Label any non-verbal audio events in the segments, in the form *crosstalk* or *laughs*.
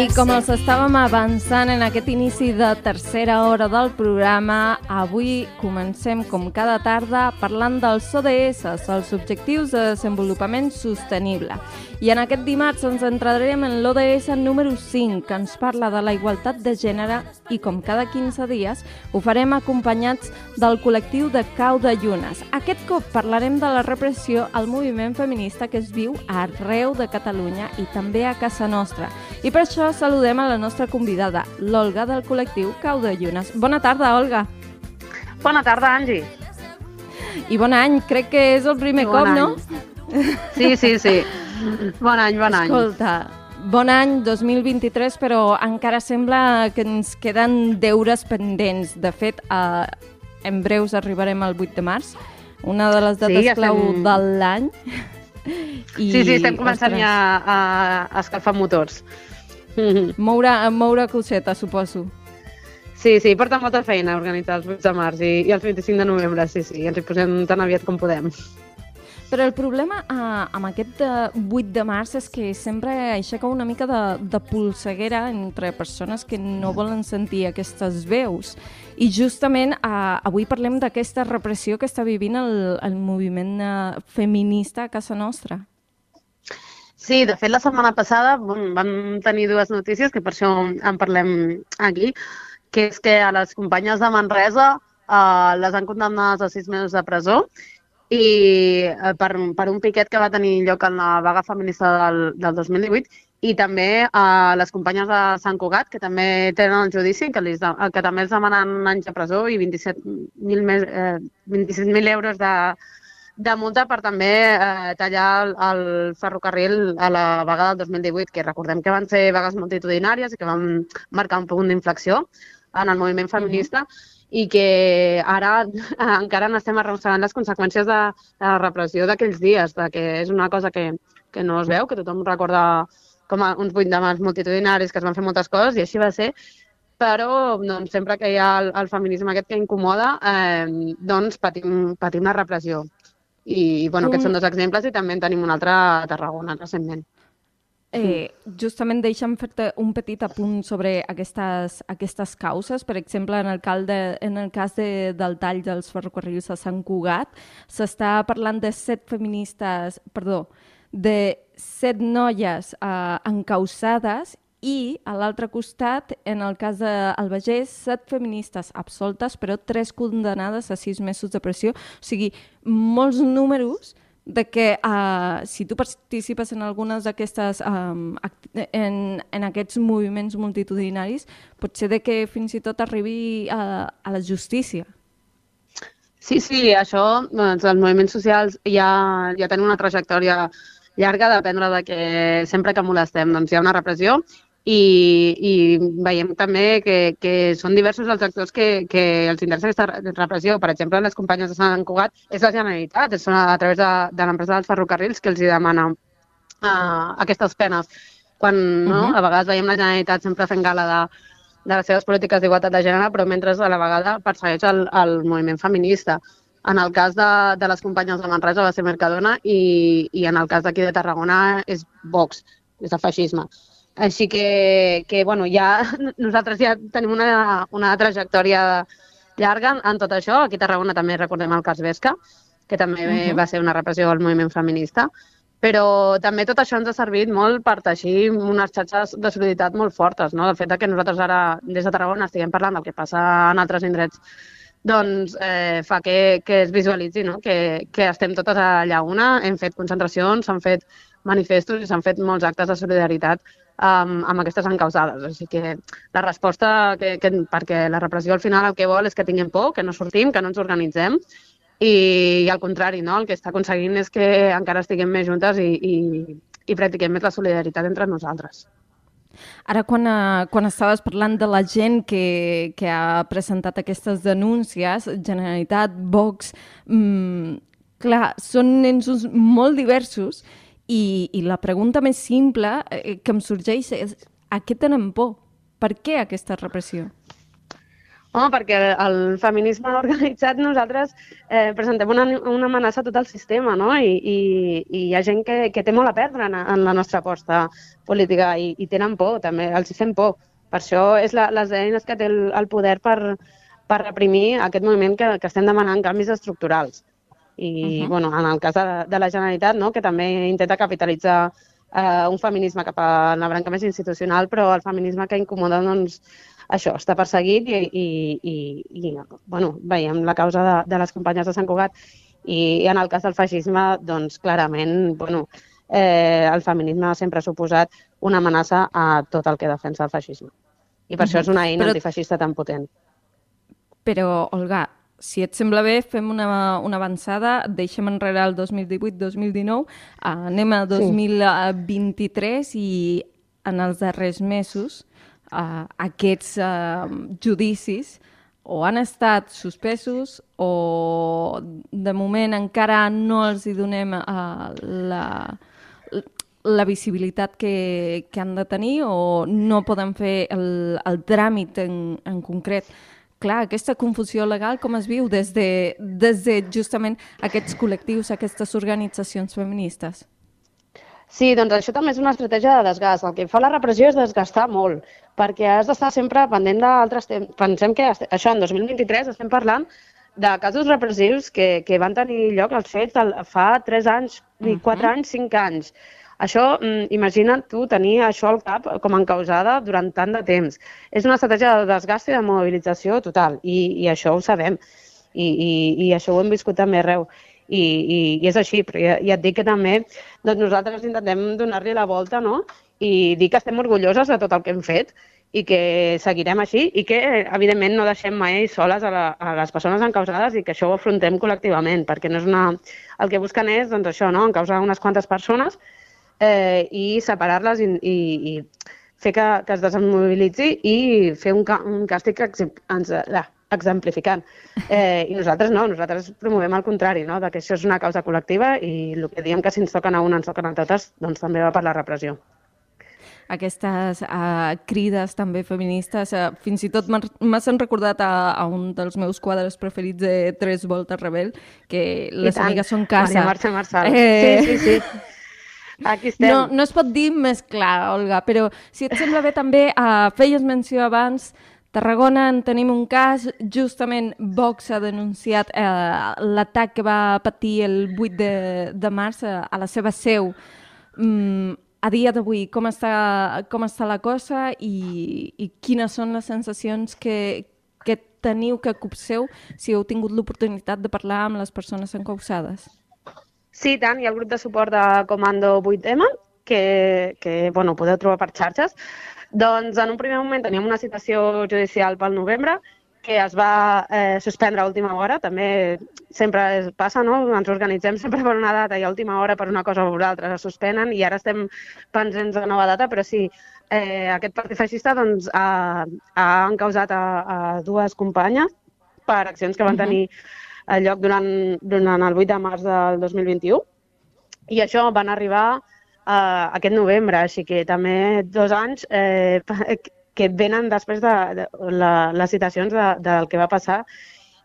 I com els estàvem avançant en aquest inici de tercera hora del programa, avui comencem com cada tarda parlant dels ODS, els Objectius de Desenvolupament Sostenible. I en aquest dimarts ens entrarem en l'ODS número 5, que ens parla de la igualtat de gènere i com cada 15 dies ho farem acompanyats del col·lectiu de Cau de Llunes. Aquest cop parlarem de la repressió al moviment feminista que es viu arreu de Catalunya i també a casa nostra. I per això saludem a la nostra convidada, l'Olga del col·lectiu Cau de Llunes. Bona tarda, Olga. Bona tarda, Angi. I bon any, crec que és el primer Bon cop, any. no? Sí, sí, sí. Bon any, bon any. Escolta, bon any 2023, però encara sembla que ens queden deures pendents. De fet, eh, en breus arribarem al 8 de març, una de les dates Sí, ja clau estem- de l'any. I, Sí, sí, estem començant ostres, ja a, a escalfar motors. Mhm. *laughs* Moure, moure coseta, suposo. Sí, sí, porta molta feina organitzar els 8 de març i, i els 25 de novembre, sí, sí, ens hi posem tan aviat com podem. Però el problema eh, amb aquest eh, 8 de març és que sempre aixeca una mica de, de polseguera entre persones que no volen sentir aquestes veus. I justament eh, avui parlem d'aquesta repressió que està vivint el, el moviment eh, feminista a casa nostra. Sí, de fet, la setmana passada bon, vam tenir dues notícies, que per això en parlem aquí, que és que a les companyes de Manresa eh, les han condemnat a sis mesos de presó i eh, per, per un piquet que va tenir lloc en la vaga feminista del, del 2018 i també a les companyes de Sant Cugat, que també tenen el judici, que, els, de- que també els demanen anys de presó i 27.000 més, eh, 27.000 euros de, de multa per també eh, tallar el, el ferrocarril a la vaga del 2018, que recordem que van ser vagues multitudinàries i que van marcar un punt d'inflexió en el moviment feminista i que ara *laughs* encara n'estem arrossegant les conseqüències de, de la repressió d'aquells dies, de que és una cosa que, que no es veu, que tothom recorda com a uns 8 de març multitudinaris, que es van fer moltes coses, i així va ser, però doncs, sempre que hi ha el, el feminisme aquest que incomoda, eh, doncs patim, patim la repressió. I, bueno, aquests són dos exemples i també en tenim un altre a Tarragona recentment. Eh, justament deixa'm fer-te un petit apunt sobre aquestes, aquestes causes. Per exemple, en el, cal de, en el cas de, del tall dels ferrocarrils a Sant Cugat, s'està parlant de set feministes, perdó, de set noies eh, encausades i, a l'altre costat, en el cas d'Albagés, set feministes absoltes, però tres condemnades a sis mesos de pressió. O sigui, molts números de que uh, si tu participes en algunes d'aquestes um, en, en aquests moviments multitudinaris, pot ser de que fins i tot arribi a, a la justícia. Sí, sí, això, doncs, els moviments socials ja, ja tenen una trajectòria llarga, dependre de que sempre que molestem doncs, hi ha una repressió i, i veiem també que, que són diversos els actors que, que els interessa aquesta repressió. Per exemple, les companyes de Sant Cugat és la Generalitat, és a través de, de l'empresa dels ferrocarrils que els hi demana uh, aquestes penes. Quan no, Mhm. a vegades veiem la Generalitat sempre fent gala de, de les seves polítiques d'igualtat de gènere, però mentre a la vegada persegueix el, el moviment feminista. En el cas de, de les companyes de Manresa va ser Mercadona i, i en el cas d'aquí de Tarragona és Vox, és el feixisme. Així que, que bueno, ja, *laughs* nosaltres ja tenim una, una trajectòria llarga en, en tot això. Aquí a Tarragona també recordem el cas Vesca, que també uh. -huh. va ser una repressió del moviment feminista. Però també tot això ens ha servit molt per teixir unes xarxes de solidaritat molt fortes, no? El fet que nosaltres ara, des de Tarragona, estiguem parlant del que passa en altres indrets, doncs eh, fa que, que es visualitzi no? que, que estem totes allà una, hem fet concentracions, s'han fet manifestos i s'han fet molts actes de solidaritat amb, amb aquestes encausades. Així que la resposta, que, que, perquè la repressió al final el que vol és que tinguem por, que no sortim, que no ens organitzem i, i al contrari, no? el que està aconseguint és que encara estiguem més juntes i, i, i practiquem més la solidaritat entre nosaltres. Ara, quan, eh, quan estaves parlant de la gent que, que ha presentat aquestes denúncies, Generalitat, Vox, mm, clar, són ensos molt diversos i, i la pregunta més simple eh, que em sorgeix és a què tenen por? Per què aquesta repressió? Home, perquè el feminisme organitzat nosaltres eh, presentem una, una amenaça a tot el sistema, no? I, i, i hi ha gent que, que té molt a perdre en, en la nostra aposta política i, i tenen por, també, els hi fem por. Per això és la, les eines que té el, el poder per, per reprimir aquest moviment que, que estem demanant canvis estructurals. I, uh -huh. bueno, en el cas de, de la Generalitat, no?, que també intenta capitalitzar eh, un feminisme cap a la branca més institucional, però el feminisme que incomoda, doncs, això, està perseguit i, i, i, i bueno, veiem la causa de, de les companyes de Sant Cugat i, i en el cas del feixisme, doncs clarament, bueno, eh, el feminisme sempre ha suposat una amenaça a tot el que defensa el feixisme. I per uh -huh. això és una eina Però... antifeixista tan potent. Però, Olga, si et sembla bé, fem una, una avançada, deixem enrere el 2018-2019, anem a 2023 sí. i en els darrers mesos uh, aquests uh, judicis o han estat suspesos o de moment encara no els hi donem uh, la, la visibilitat que, que han de tenir o no poden fer el, el tràmit en, en concret. Clar, aquesta confusió legal com es viu des de, des de justament aquests col·lectius, aquestes organitzacions feministes? Sí, doncs això també és una estratègia de desgast. El que fa la repressió és desgastar molt, perquè has d'estar sempre pendent d'altres temps. Pensem que això en 2023 estem parlant de casos repressius que, que van tenir lloc els fets el, fa 3 anys, uh -huh. 4 anys, 5 anys. Això, mm, imagina't tu tenir això al cap com a encausada durant tant de temps. És una estratègia de desgast i de mobilització total, i, i això ho sabem, i, i, i això ho hem viscut també arreu i, i, i és així, però ja, ja et dic que també doncs nosaltres intentem donar-li la volta no? i dir que estem orgulloses de tot el que hem fet i que seguirem així i que, evidentment, no deixem mai soles a, la, a les persones encausades i que això ho afrontem col·lectivament, perquè no és una... el que busquen és doncs, això, no? encausar unes quantes persones eh, i separar-les i, i, i fer que, que es desmobilitzi i fer un, un càstig ens, eh, exemplificant. Eh, I nosaltres no, nosaltres promovem el contrari, no? de que això és una causa col·lectiva i el que diem que si ens toquen a una ens toquen a totes, doncs també va per la repressió aquestes uh, crides també feministes. Uh, fins i tot m'has recordat a, a un dels meus quadres preferits de Tres Voltes Rebel, que les amigues són casa. Maria Marxa Marçal. Eh... Sí, sí, sí. Aquí estem. No, no es pot dir més clar, Olga, però si et sembla bé també, uh, feies menció abans Tarragona en tenim un cas, justament Vox ha denunciat eh, l'atac que va patir el 8 de, de març a, a la seva seu. Mm, a dia d'avui, com, està, com està la cosa i, i quines són les sensacions que, que teniu, que copseu, si heu tingut l'oportunitat de parlar amb les persones encausades? Sí, tant. Hi ha el grup de suport de Comando 8M, que, que bueno, podeu trobar per xarxes. Doncs en un primer moment teníem una citació judicial pel novembre que es va eh, suspendre a última hora, també sempre es passa, no? Ens organitzem sempre per una data i a última hora per una cosa o una altra se suspenen i ara estem pendents de nova data, però sí, eh, aquest partit feixista doncs, ha, ha encausat a, a dues companyes per accions que van tenir lloc durant, durant el 8 de març del 2021 i això van arribar uh, aquest novembre, així que també dos anys eh, *laughs* que venen després de, de la, les citacions de, del que va passar.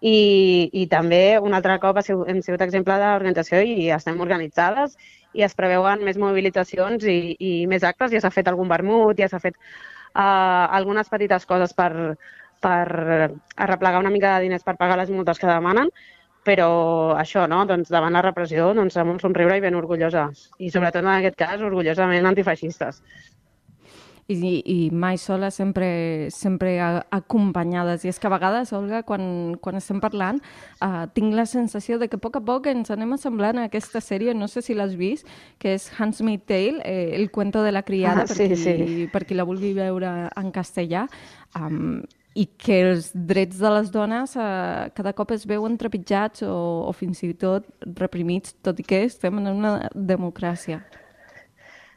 I, i també un altre cop hem sigut exemple d'organització i estem organitzades i es preveuen més mobilitzacions i, i més actes, ja s'ha fet algun vermut, ja s'ha fet uh, algunes petites coses per, per arreplegar una mica de diners per pagar les multes que demanen, però això, no? doncs davant la repressió, doncs amb un somriure i ben orgullosa. I sobretot en aquest cas, orgullosament antifeixistes. I, i mai sola, sempre, sempre acompanyades. I és que a vegades, Olga, quan, quan estem parlant, uh, tinc la sensació de que a poc a poc ens anem assemblant a aquesta sèrie, no sé si l'has vist, que és Handmaid's Tale, eh, el cuento de la criada, ah, sí, per, qui, sí. per qui la vulgui veure en castellà. Um, i que els drets de les dones eh, cada cop es veuen trepitjats o, o fins i tot reprimits, tot i que estem en una democràcia.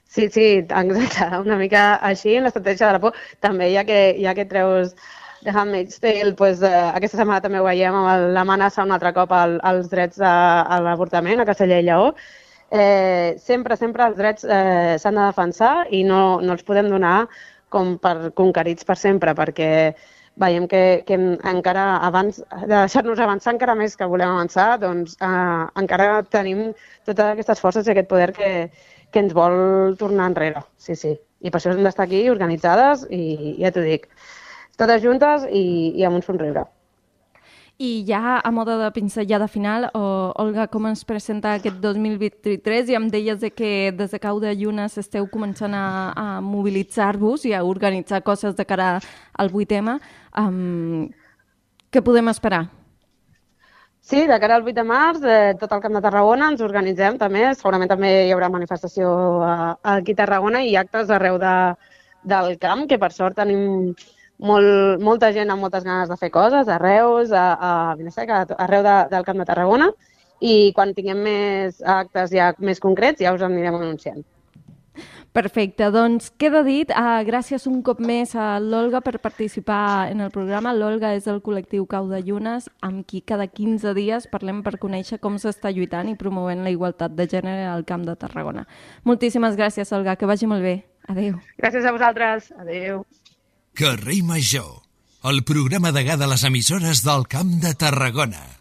Sí, sí, exacte, una mica així, en l'estratègia de la por. També, ja que, ja que treus The Handmaid's Tale, pues, eh, aquesta setmana també ho veiem amb l'amenaça un altre cop al, als drets a, a l'avortament a Castellà i Lleó. Eh, sempre, sempre els drets eh, s'han de defensar i no, no els podem donar com per conquerits per sempre, perquè veiem que, que encara abans de deixar-nos avançar encara més que volem avançar, doncs eh, encara tenim totes aquestes forces i aquest poder que, que ens vol tornar enrere. Sí, sí. I per això hem d'estar aquí organitzades i ja t'ho dic, totes juntes i, i amb un somriure. I ja a moda de pinzellada final, o, Olga, com ens presenta aquest 2023? Ja em deies de que des de Cau de Llunes esteu començant a, a mobilitzar-vos i a organitzar coses de cara al 8M. Um, què podem esperar? Sí, de cara al 8 de març, eh, tot el Camp de Tarragona ens organitzem també, segurament també hi haurà manifestació eh, aquí a Tarragona i actes arreu de, del camp, que per sort tenim molt, molta gent amb moltes ganes de fer coses, a Reus, a, a Vilaseca, arreu de, del Camp de Tarragona, i quan tinguem més actes ja més concrets ja us anirem anunciant. Perfecte, doncs queda dit. Uh, gràcies un cop més a l'Olga per participar en el programa. L'Olga és del col·lectiu Cau de Llunes, amb qui cada 15 dies parlem per conèixer com s'està lluitant i promovent la igualtat de gènere al Camp de Tarragona. Moltíssimes gràcies, Olga, que vagi molt bé. Adéu. Gràcies a vosaltres. Adéu. Carrer Major, el programa de gada a les emissores del Camp de Tarragona.